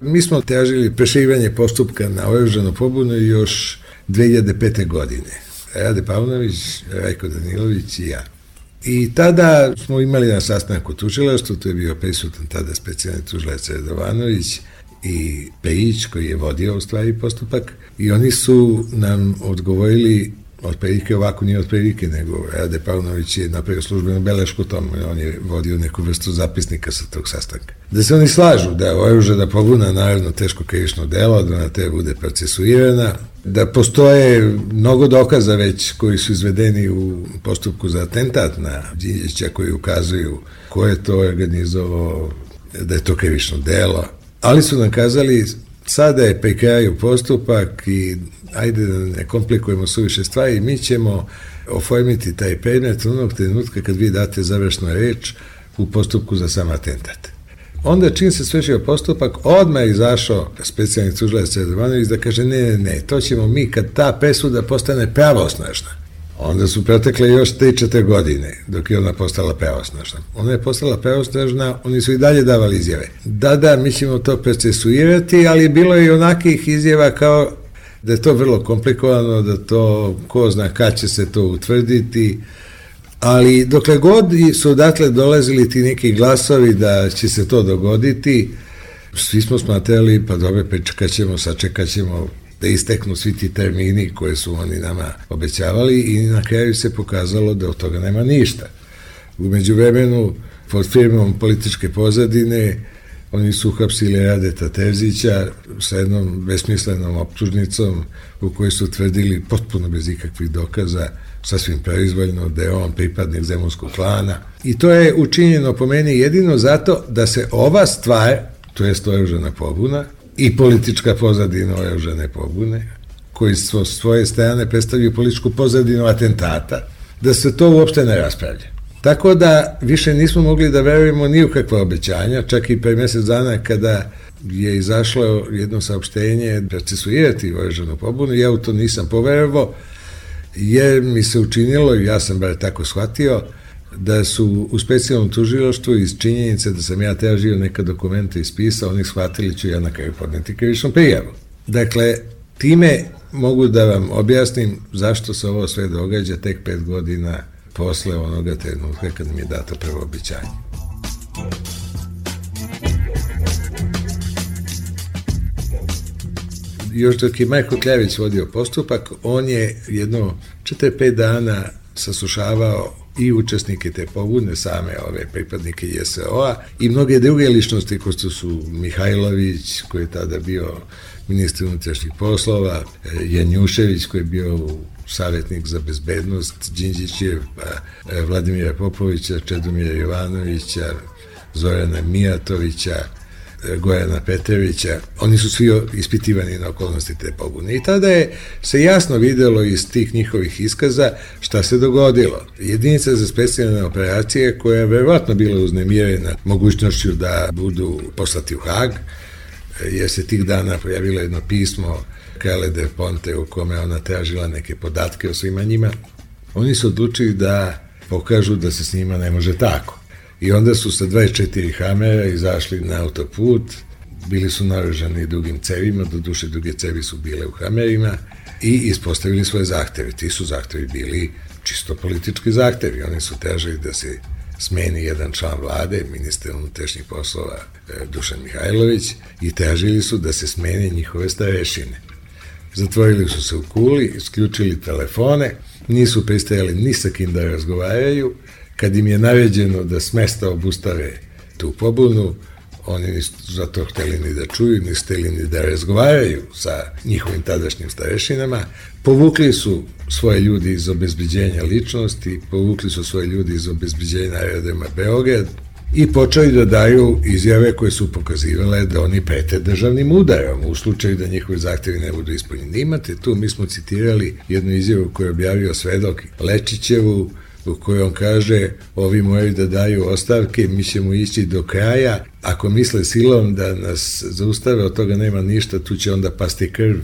Mi smo težili prešivanje postupka na oružanu pobunu još 2005. godine. Rade Pavlović, Rajko Danilović i ja. I tada smo imali na sastanku tužilaštvu, tu je bio prisutan tada specijalni tužilac Redovanović i Pejić koji je vodio u stvari postupak i oni su nam odgovorili otprilike ovako nije otprilike, nego Rade Pavnović je napravio službenu belešku tomu i on je vodio neku vrstu zapisnika sa tog sastanka. Da se oni slažu da je oružana pobuna naravno teško krivično delo, da ona te bude procesuirana, da postoje mnogo dokaza već koji su izvedeni u postupku za atentat na Đinjića koji ukazuju ko je to organizovao, da je to krivično delo, ali su nam kazali sada je pri kraju postupak i ajde da ne komplikujemo suviše stvari, mi ćemo oformiti taj predmet onog trenutka kad vi date završnu reč u postupku za sam atentat. Onda čim se svešio postupak, odmah je izašao specijalni tužilac Radovanović da kaže ne, ne, ne, to ćemo mi kad ta presuda postane pravosnažna. Onda su protekle još 3-4 godine dok je ona postala pravosnažna. Ona je postala pravosnažna, oni su i dalje davali izjave. Da, da, mi ćemo to procesuirati, ali bilo je i onakih izjava kao da je to vrlo komplikovano, da to, ko zna kad će se to utvrditi, ali dokle god su odatle dolazili ti neki glasovi da će se to dogoditi, svi smo smatrali, pa dobro, pričekat ćemo, sačekat ćemo da isteknu svi ti termini koje su oni nama obećavali i na kraju se pokazalo da od toga nema ništa. Umeđu vremenu, pod firmom političke pozadine, Oni su uhapsili Radeta Terzića sa jednom besmislenom optužnicom u kojoj su tvrdili potpuno bez ikakvih dokaza, sasvim proizvoljno, da je on pripadnik zemunskog klana. I to je učinjeno po meni jedino zato da se ova stvar, to je oružana pobuna, i politička pozadina oružane pobune, koji svo svoje strane predstavljaju političku pozadinu atentata, da se to uopšte ne raspravlja. Tako da više nismo mogli da verujemo ni u kakva obećanja, čak i pre mesec dana kada je izašlo jedno saopštenje procesuirati oružanu pobunu, ja u to nisam poverovao, jer mi se učinilo, ja sam bar tako shvatio, da su u specijalnom tužiloštvu iz činjenice da sam ja težio neka dokumenta ispisao, oni shvatili ću ja na kraju podneti krivičnom prijavu. Dakle, time mogu da vam objasnim zašto se ovo sve događa tek pet godina posle onoga trenutka kad mi je dato prvo običanje. Još dok je Majko Kljavić vodio postupak, on je jedno 4-5 dana sasušavao i učesnike te pobudne, same ove pripadnike JSO-a i mnoge druge ličnosti ko što su Mihajlović, koji je tada bio ministar unutrašnjih poslova, Janjušević koji je bio savjetnik za bezbednost, Đinđićev, e, Vladimira Popovića, Čedomira Jovanovića, Zorana Mijatovića, e, Gojana Petrovića, oni su svi ispitivani na okolnosti te pobune. I tada je se jasno videlo iz tih njihovih iskaza šta se dogodilo. Jedinica za specijalne operacije koja je verovatno bila uznemirena mogućnošću da budu poslati u Hag, jer se tih dana pojavilo jedno pismo Kele de Ponte u kome ona tražila neke podatke o svima njima, oni su odlučili da pokažu da se s njima ne može tako. I onda su sa 24 hamera izašli na autoput, bili su naružani dugim cevima, do duše duge cevi su bile u hamerima i ispostavili svoje zahteve. Ti su zahtevi bili čisto politički zahtevi. Oni su težili da se smeni jedan član vlade, ministar unutrašnjih poslova e, Dušan Mihajlović, i težili su da se smene njihove starešine. Zatvorili su se u kuli, isključili telefone, nisu pristajali ni sa kim da razgovaraju. Kad im je naređeno da smesta obustave tu pobunu, oni nisu zato hteli ni da čuju, ni hteli ni da razgovaraju sa njihovim tadašnjim starešinama. Povukli su svoje ljudi iz obezbiđenja ličnosti, povukli su svoje ljudi iz obezbiđenja aerodroma Beograd, i počeli da daju izjave koje su pokazivale da oni prete državnim udarom u slučaju da njihovi zahtevi ne budu ispunjeni. Imate tu, mi smo citirali jednu izjavu koju je objavio svedok Lečićevu, u kojoj kaže ovi moraju da daju ostavke, mi ćemo ići do kraja, ako misle silom da nas zaustave, od toga nema ništa, tu će onda pasti krv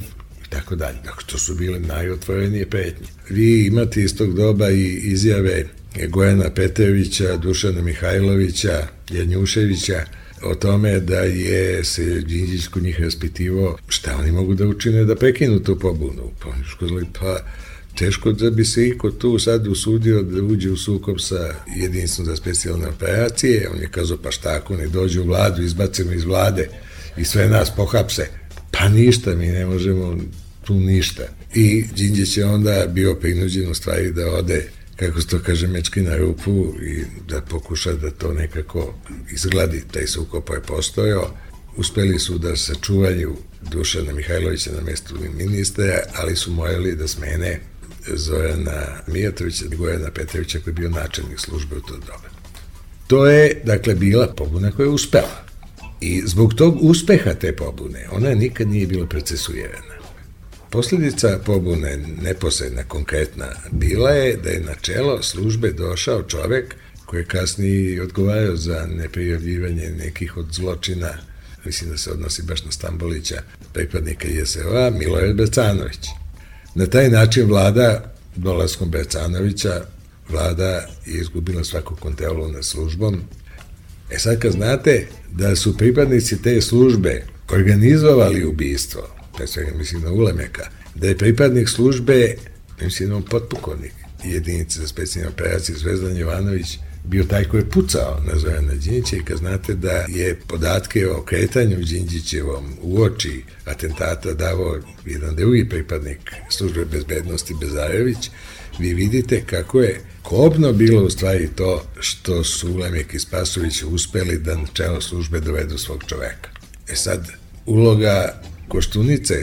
i tako dalje. Dakle, to su bile najotvorenije pretnje. Vi imate iz tog doba i izjave Gojana Petevića, Dušana Mihajlovića, Janjuševića, o tome da je se Đinđić kod njih raspitivo šta oni mogu da učine da prekinu tu pobunu. Pa pa teško da bi se iko tu sad usudio da uđe u sukob sa jedinstvom za specijalne operacije. On je kazao, pa šta ako ne dođe u vladu, izbacimo iz vlade i sve nas pohapse. Pa ništa, mi ne možemo tu ništa. I Đinđić je onda bio prinuđen u stvari da ode kako se to kaže, mečki na rupu i da pokuša da to nekako izgladi, taj sukob je postojao. Uspeli su da sačuvaju Dušana Mihajlovića na mestu ministra, ali su morali da smene Zorana Mijatovića i Gojana Petrovića koji je bio načelnik službe u to doba. To je, dakle, bila pobuna koja je uspela. I zbog tog uspeha te pobune, ona nikad nije bila procesuirana. Posljedica pobune, neposredna, konkretna, bila je da je na čelo službe došao čovek koji je kasnije odgovarao za neprijavljivanje nekih od zločina, mislim da se odnosi baš na Stambolića, pripadnika JSO-a, Milorad Becanović. Na taj način vlada, dolaskom Becanovića, vlada je izgubila svaku kontrolu nad službom. E sad kad znate da su pripadnici te službe organizovali ubistvo, pre svega mislim na Ulemeka, da je pripadnik službe, mislim on potpukovnik jedinice za specijalne operacije Zvezdan Jovanović bio taj koji je pucao na Zojana Đinđića i kad znate da je podatke o kretanju Đinđićevom u oči atentata davao jedan drugi pripadnik službe bezbednosti Bezarević, vi vidite kako je kobno bilo u stvari to što su Lemek i Spasović uspeli da na čelo službe dovedu svog čoveka. E sad, uloga Koštunice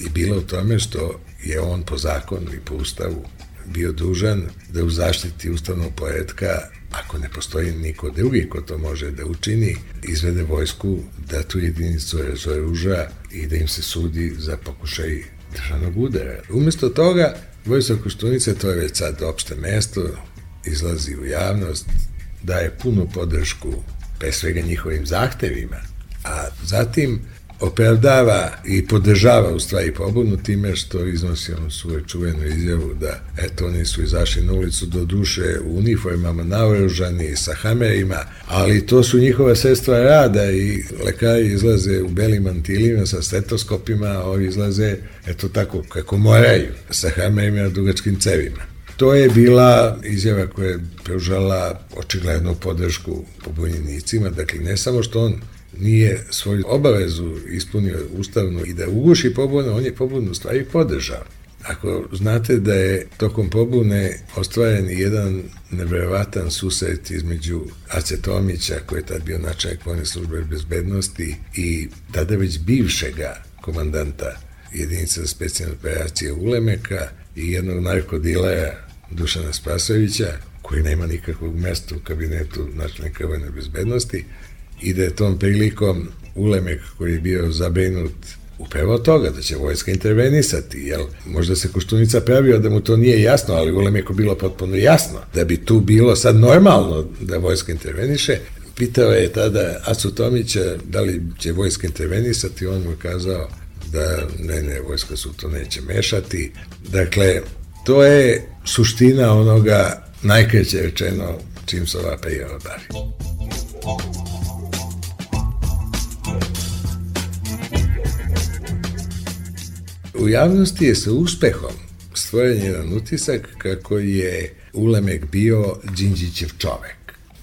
je bila u tome što je on po zakonu i po ustavu bio dužan da u zaštiti ustavnog poredka ako ne postoji niko drugi ko to može da učini, izvede vojsku da tu jedinicu razoruža i da im se sudi za pokušaj državnog udara. Umesto toga, Vojstva Koštunica, to je već sad opšte mesto, izlazi u javnost, daje punu podršku pre svega njihovim zahtevima, a zatim opravdava i podržava u stvari pobunu time što iznosi onu svoju čuvenu izjavu da eto oni su izašli na ulicu do duše u uniformama naoružani sa hamerima, ali to su njihova sredstva rada i lekari izlaze u belim mantilima sa stetoskopima, a ovi izlaze eto tako kako moraju sa hamerima dugačkim cevima. To je bila izjava koja je pružala očiglednu podršku pobunjenicima, dakle ne samo što on nije svoju obavezu ispunio ustavno i da uguši pobunu, on je pobunu u stvari podržao. Ako znate da je tokom pobune ostvaren jedan neverovatan susret između Ace Tomića, koji je tad bio načelnik vojne službe bezbednosti, i tada već bivšega komandanta jedinice za specijalne operacije Ulemeka i jednog narkodilera Dušana Spasovića, koji nema nikakvog mesta u kabinetu načelnika vojne bezbednosti, i da je tom prilikom Ulemek koji je bio zabrinut upravo toga da će vojska intervenisati, jel? Možda se Koštunica pravio da mu to nije jasno, ali Ulemeku bilo potpuno jasno da bi tu bilo sad normalno da vojska interveniše. Pitao je tada Acu Tomića da li će vojska intervenisati, on mu kazao da ne, ne, vojska su to neće mešati. Dakle, to je suština onoga najkreće rečeno čim se ova prijava bavi. U javnosti je sa uspehom stvoren jedan utisak kako je Ulemek bio Đinđićev čovek.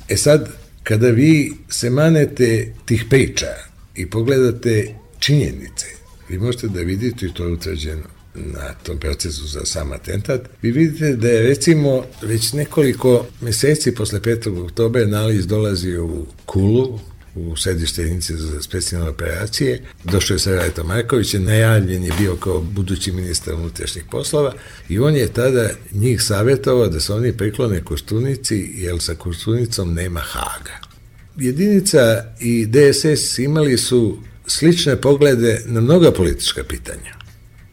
E sad, kada vi se manete tih priča i pogledate činjenice, vi možete da vidite, i to je utvrđeno na tom procesu za sam atentat, vi vidite da je recimo već nekoliko meseci posle 5. oktobra Naliz dolazio u Kulu, u sedište jedinice za specijalne operacije. Došao je Sarajta Marković, najavljen je bio kao budući ministar unutrašnjih poslova i on je tada njih savjetovao da se oni priklone Koštunici, jer sa Koštunicom nema Haga. Jedinica i DSS imali su slične poglede na mnoga politička pitanja.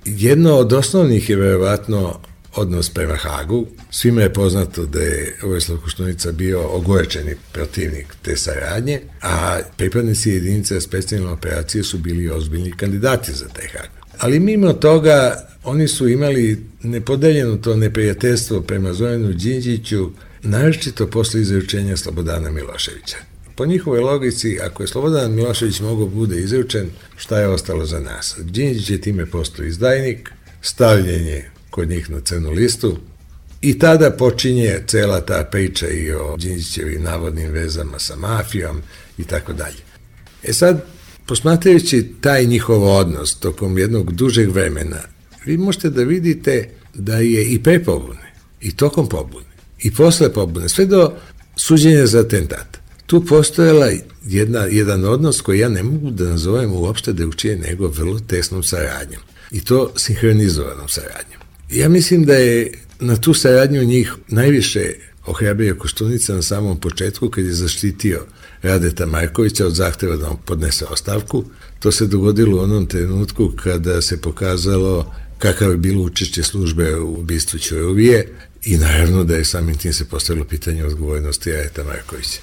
Jedno od osnovnih je verovatno odnos prema Hagu. Svima je poznato da je Vojislav Koštunica bio ogorečeni protivnik te saradnje, a pripadnici jedinice specijalne operacije su bili ozbiljni kandidati za taj Hag. Ali mimo toga, oni su imali nepodeljeno to neprijateljstvo prema Zoranu Đinđiću, naročito posle izručenja Slobodana Miloševića. Po njihovoj logici, ako je Slobodan Milošević mogao bude izručen, šta je ostalo za nas? Đinđić je time postao izdajnik, stavljen je kod njih na crnu listu i tada počinje cela ta priča i o Đinđićevim navodnim vezama sa mafijom i tako dalje. E sad, posmatrajući taj njihov odnos tokom jednog dužeg vremena, vi možete da vidite da je i pre pobune, i tokom pobune, i posle pobune, sve do suđenja za atentat. Tu postojala jedna, jedan odnos koji ja ne mogu da nazovem uopšte da je učije nego vrlo tesnom saradnjom. I to sinhronizovanom saradnjom. Ja mislim da je na tu saradnju njih najviše ohrabrio Koštunica na samom početku kad je zaštitio Radeta Markovića od zahteva da on podnese ostavku. To se dogodilo u onom trenutku kada se pokazalo kakav je bilo učešće službe u ubistvu Ćurovije i naravno da je samim tim se postavilo pitanje odgovornosti Radeta Markovića.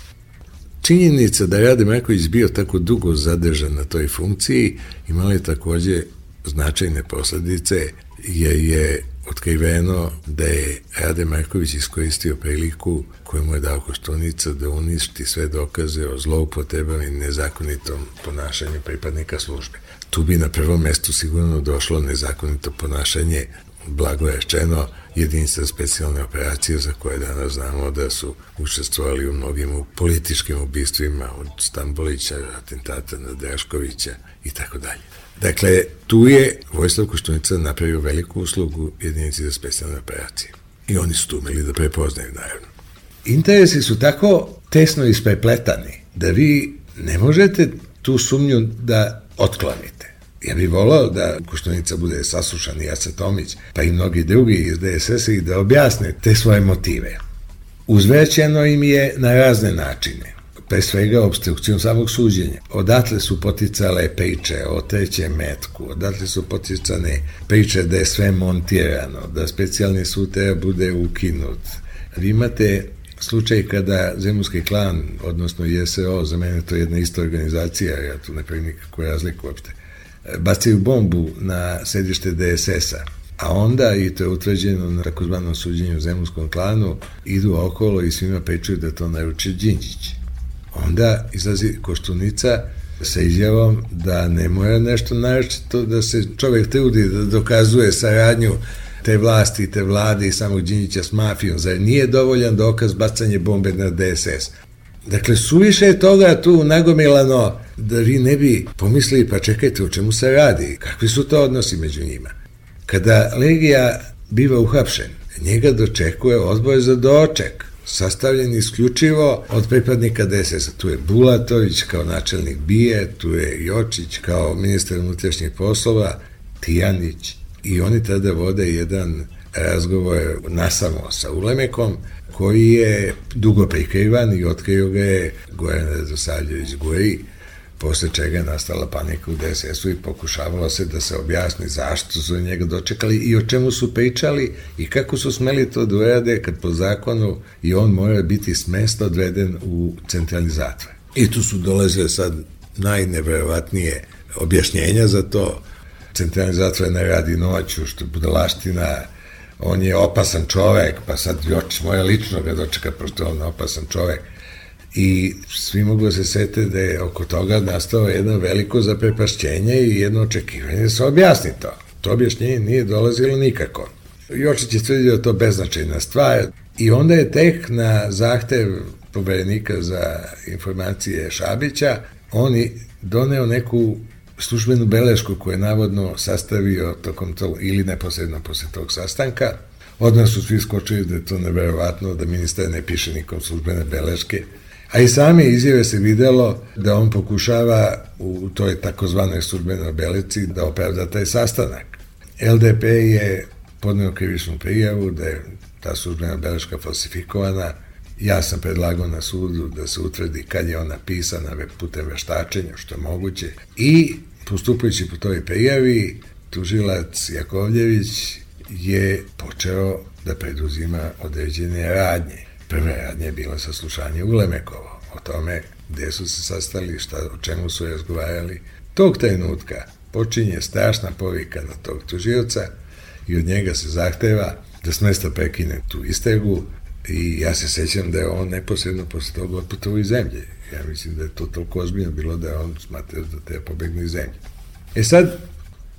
Činjenica da Rade Marković bio tako dugo zadržan na toj funkciji imala je takođe značajne posledice jer je otkriveno da je Rade Marković iskoristio priliku koju mu je dao Koštunica da uništi sve dokaze o zloupotrebama i nezakonitom ponašanju pripadnika službe. Tu bi na prvom mestu sigurno došlo nezakonito ponašanje blago rečeno jedinica specijalne operacije za koje danas znamo da su učestvovali u mnogim političkim ubistvima od Stambolića, atentata na Draškovića i tako dalje. Dakle, tu je Vojslav Koštunica napravio veliku uslugu jedinici za specijalne operacije. I oni su tu umeli da prepoznaju, naravno. Interesi su tako tesno isprepletani da vi ne možete tu sumnju da otklonite. Ja bih volao da Koštunica bude saslušan i Jaca Tomić, pa i mnogi drugi iz DSS-a i da objasne te svoje motive. Uzvećeno im je na razne načine pre svega obstrukcijom samog suđenja. Odatle su poticale priče o trećem metku, odatle su poticane priče da je sve montirano, da specijalni sud treba bude ukinut. Vi imate slučaj kada Zemunski klan, odnosno JSO, za mene to je jedna ista organizacija, ja tu ne pravim nikakvu razliku uopšte, bacaju bombu na sedište DSS-a, a onda, i to je utvrđeno na takozvanom suđenju u Zemunskom klanu, idu okolo i svima pričaju da to naruče Đinđić onda izlazi Koštunica sa izjavom da ne mora nešto naročito da se čovek trudi da dokazuje saradnju te vlasti, te vlade i samog Đinjića s mafijom. Zar nije dovoljan dokaz bacanje bombe na DSS? Dakle, suviše je toga tu nagomilano da vi ne bi pomislili, pa čekajte, o čemu se radi? Kakvi su to odnosi među njima? Kada Legija biva uhapšen, njega dočekuje odboj za doček sastavljen isključivo od pripadnika DSS-a. Tu je Bulatović kao načelnik BIE, tu je Jočić kao ministar unutrašnjih poslova, Tijanić i oni tada vode jedan razgovor nasamo sa Ulemekom koji je dugo prikrivan i otkrio ga je Goran Radosavljević Guji posle čega je nastala panika u DSS-u i pokušavalo se da se objasni zašto su njega dočekali i o čemu su pričali i kako su smeli to da urade kad po zakonu i on mora biti smesta odveden u centralni zatvor. I tu su dolazile sad najneverovatnije objašnjenja za to. Centralni zatvor ne radi noću, što bude laština, on je opasan čovek, pa sad Jočić moja lično ga dočeka, pošto je on opasan čovek i svi mogu da se sete da je oko toga nastao jedno veliko zaprepašćenje i jedno očekivanje da se objasni to. To objašnjenje nije dolazilo nikako. Jočić je tvrdio da to beznačajna stvar i onda je tek na zahtev poverenika za informacije Šabića oni doneo neku službenu belešku koju je navodno sastavio tokom tog, ili neposredno posle tog sastanka. Odmah su svi skočili da je to neverovatno, da ministar ne piše nikom službene beleške, A i same izjave se videlo da on pokušava u toj takozvanoj službenoj belici da opravda taj sastanak. LDP je podneo krivičnu prijavu da je ta službena beleška falsifikovana. Ja sam predlagao na sudu da se utvrdi kad je ona pisana putem veštačenja, što je moguće. I postupajući po toj prijavi, tužilac Jakovljević je počeo da preduzima određene radnje. Prve radnje je bilo saslušanje Ulemekovo o tome gde su se sastali, šta, o čemu su razgovarali. Tog trenutka počinje strašna povika na tog tužioca i od njega se zahteva da s mesta prekine tu istegu i ja se sećam da je on neposredno posle toga otputovao iz zemlje. Ja mislim da je to toliko ozbiljno bilo da on smatra da te pobegne iz zemlje. E sad,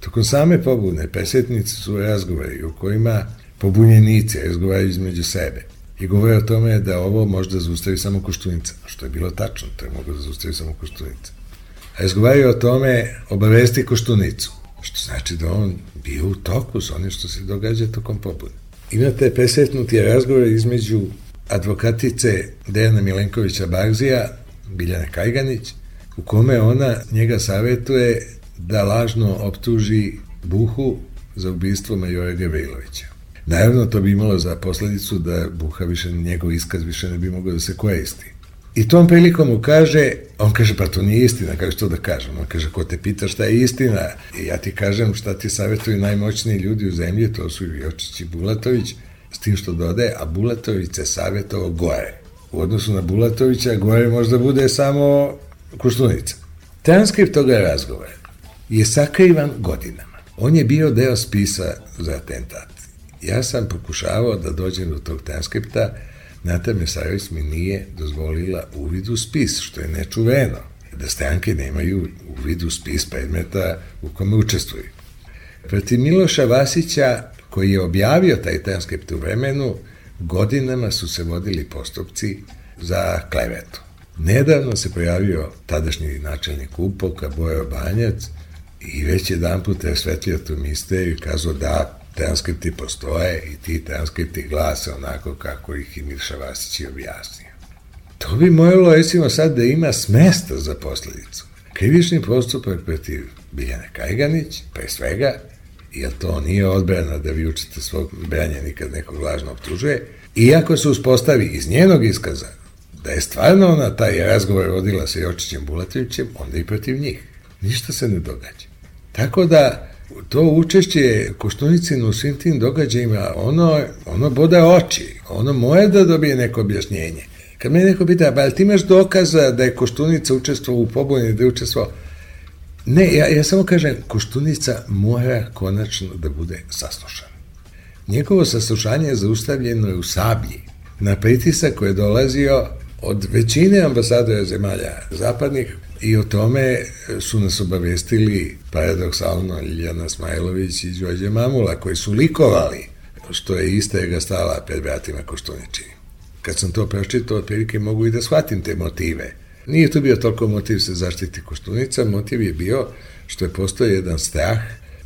tokom same pobune, pesetnice su razgovori u kojima pobunjenici razgovaraju između sebe i govore o tome da ovo može da zaustavi samo Koštunica, što je bilo tačno, to je mogo da zaustavi samo Koštunica. A razgovaraju o tome obavesti Koštunicu, što znači da on bio u toku s onim što se događa tokom pobune. Imate pesetnuti razgovor između advokatice Dejana Milenkovića Barzija, Biljana Kajganić, u kome ona njega savetuje da lažno optuži Buhu za ubistvo majora Gavrilovića. Naravno, to bi imalo za posledicu da Buha više, njegov iskaz više ne bi mogao da se koristi. I tom prilikom mu kaže, on kaže, pa to nije istina, kaže što da kažem. On kaže, ko te pita šta je istina, I ja ti kažem šta ti savjetuju najmoćniji ljudi u zemlji, to su Jočić i Bulatović, s tim što dodaje, a Bulatović se savjetovao gore. U odnosu na Bulatovića, gore možda bude samo Kuštunica. Transkript toga razgovora je sakrivan godinama. On je bio deo spisa za atentat. Ja sam pokušavao da dođem do tog transkripta, Nata Mesarović mi nije dozvolila uvid u spis, što je nečuveno, da stranke nemaju uvid u spis predmeta u kome učestvuju. Protiv Miloša Vasića, koji je objavio taj transkript u vremenu, godinama su se vodili postupci za klevetu. Nedavno se pojavio tadašnji načelnik Upoka, Bojo Banjac, i već jedan put je svetlio tu misteriju i kazao da transkripti postoje i ti transkripti glase onako kako ih i Mirša Vasić je objasnio. To bi mojelo, recimo, sad da ima smesta za posledicu. Krivični postupak protiv Biljane Kajganić, pre svega, jer to nije odbrana da vi učite svog branja nikad nekog lažno optužuje, iako se uspostavi iz njenog iskaza da je stvarno ona taj razgovor vodila sa Jočićem Bulatovićem, onda i protiv njih. Ništa se ne događa. Tako da, to učešće Koštunicinu u svim tim događajima, ono, ono bode oči, ono moje da dobije neko objašnjenje. Kad me neko pita, ba, ti imaš dokaza da je Koštunica učestvovao u pobuni, da je učestvovao? Ne, ja, ja samo kažem, Koštunica mora konačno da bude saslušan. Njegovo saslušanje je zaustavljeno u Sablji, na pritisak koji je dolazio od većine ambasadora zemalja zapadnih, I o tome su nas obavestili paradoksalno Ljiljana Smajlović i Đorđe Mamula, koji su likovali što je istraga stala pred vratima Koštuničini. Kad sam to pročitao, otprilike mogu i da shvatim te motive. Nije to bio toliko motiv se zaštiti Koštunica, motiv je bio što je postoje jedan strah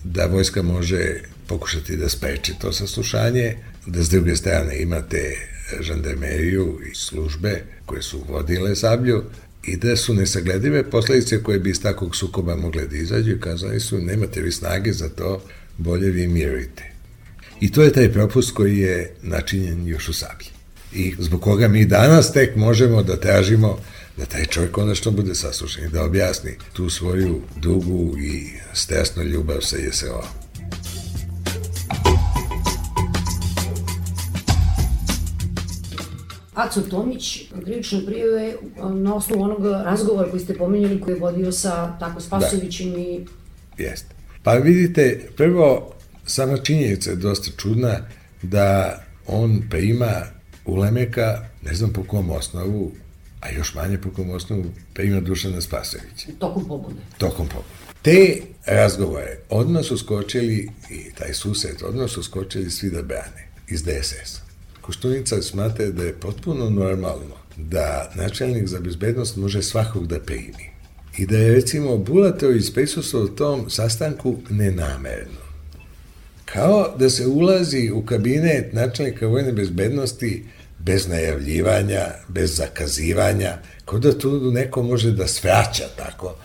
da vojska može pokušati da spreči to saslušanje, da s druge strane imate žandarmeriju i službe koje su vodile sablju, i da su nesagledive posledice koje bi iz takvog sukoba mogle da izađu i kazali su nemate vi snage za to, bolje vi mirujte. I to je taj propust koji je načinjen još u sablji. I zbog koga mi danas tek možemo da tražimo da taj čovjek konačno bude saslušan i da objasni tu svoju dugu i stresnu ljubav sa JSO-om. Aco Tomić, krivične prijeve na osnovu onog razgovora koji ste pomenjali koji je vodio sa tako Spasovićem da. i... Jeste. Pa vidite, prvo, sama činjenica je dosta čudna da on prima Ulemeka, ne znam po kom osnovu, a još manje po kom osnovu, prima Dušana Spasovića. Tokom pobune. Tokom pobune. Te razgovore odmah su skočili, i taj susret, odmah su skočili svi da brane iz DSS-a. Koštunica smatra da je potpuno normalno da načelnik za bezbednost može svakog da primi. I da je recimo Bulatović prisustuo u tom sastanku nenamerno. Kao da se ulazi u kabinet načelnika vojne bezbednosti bez najavljivanja, bez zakazivanja, kao da tu neko može da svraća tako.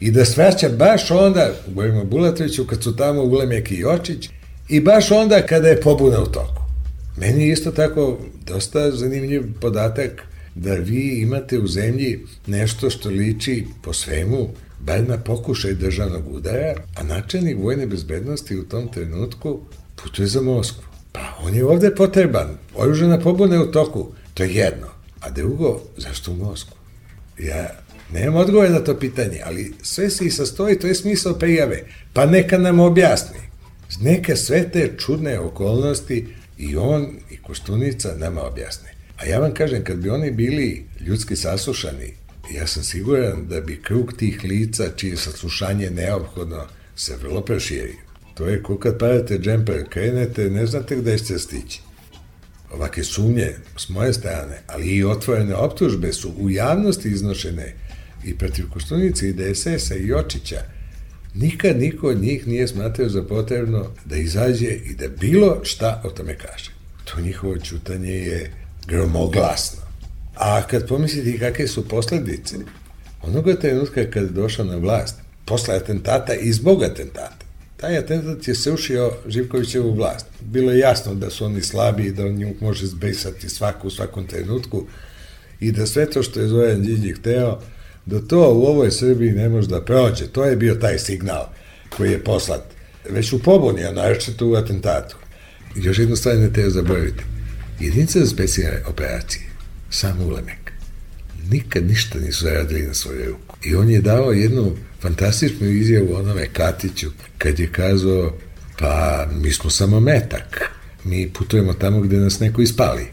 I da svraća baš onda, govorimo Bulatoviću, kad su tamo Ulemek i Jočić, i baš onda kada je pobuna u toku. Meni je isto tako dosta zanimljiv podatak da vi imate u zemlji nešto što liči po svemu bar na pokušaj državnog udara, a načelnik vojne bezbednosti u tom trenutku putuje za Moskvu. Pa on je ovde potreban, oružena pobuna je u toku, to je jedno. A drugo, zašto u Moskvu? Ja nemam odgovor na to pitanje, ali sve se i sastoji, to je smisao prijave. Pa neka nam objasni. Neka sve te čudne okolnosti I on i Koštunica nama objasne. A ja vam kažem, kad bi oni bili ljudski saslušani, Ja sam siguran da bi krug tih lica čije saslušanje neophodno se vrlo proširio. To je ko kad padate džemper, krenete, ne znate gde ćete stići. Ovake sumnje s moje strane, ali i otvorene optužbe su u javnosti iznošene i protiv Koštunice i DSS-a i Jočića. Nikad niko od njih nije smatrao za potrebno da izađe i da bilo šta o tome kaže. To njihovo čutanje je gromoglasno. A kad pomislite kakve su posledice, onoga trenutka kad je došao na vlast, posle atentata i zbog atentata, taj atentat je srušio Živkovićevu vlast. Bilo je jasno da su oni slabi i da on nju može zbesati svaku u svakom trenutku i da sve to što je Zoran Đinđi hteo, da to u ovoj Srbiji ne može da prođe. To je bio taj signal koji je poslat već u pobuni, a naročito u atentatu. Još jednu stvar ne treba zaboraviti. Jedinica za specijalne operacije, sam ulemek, nikad ništa nisu zaradili na svoju ruku. I on je dao jednu fantastičnu izjavu onome Katiću, kad je kazao, pa mi smo samo metak, mi putujemo tamo gde nas neko ispali.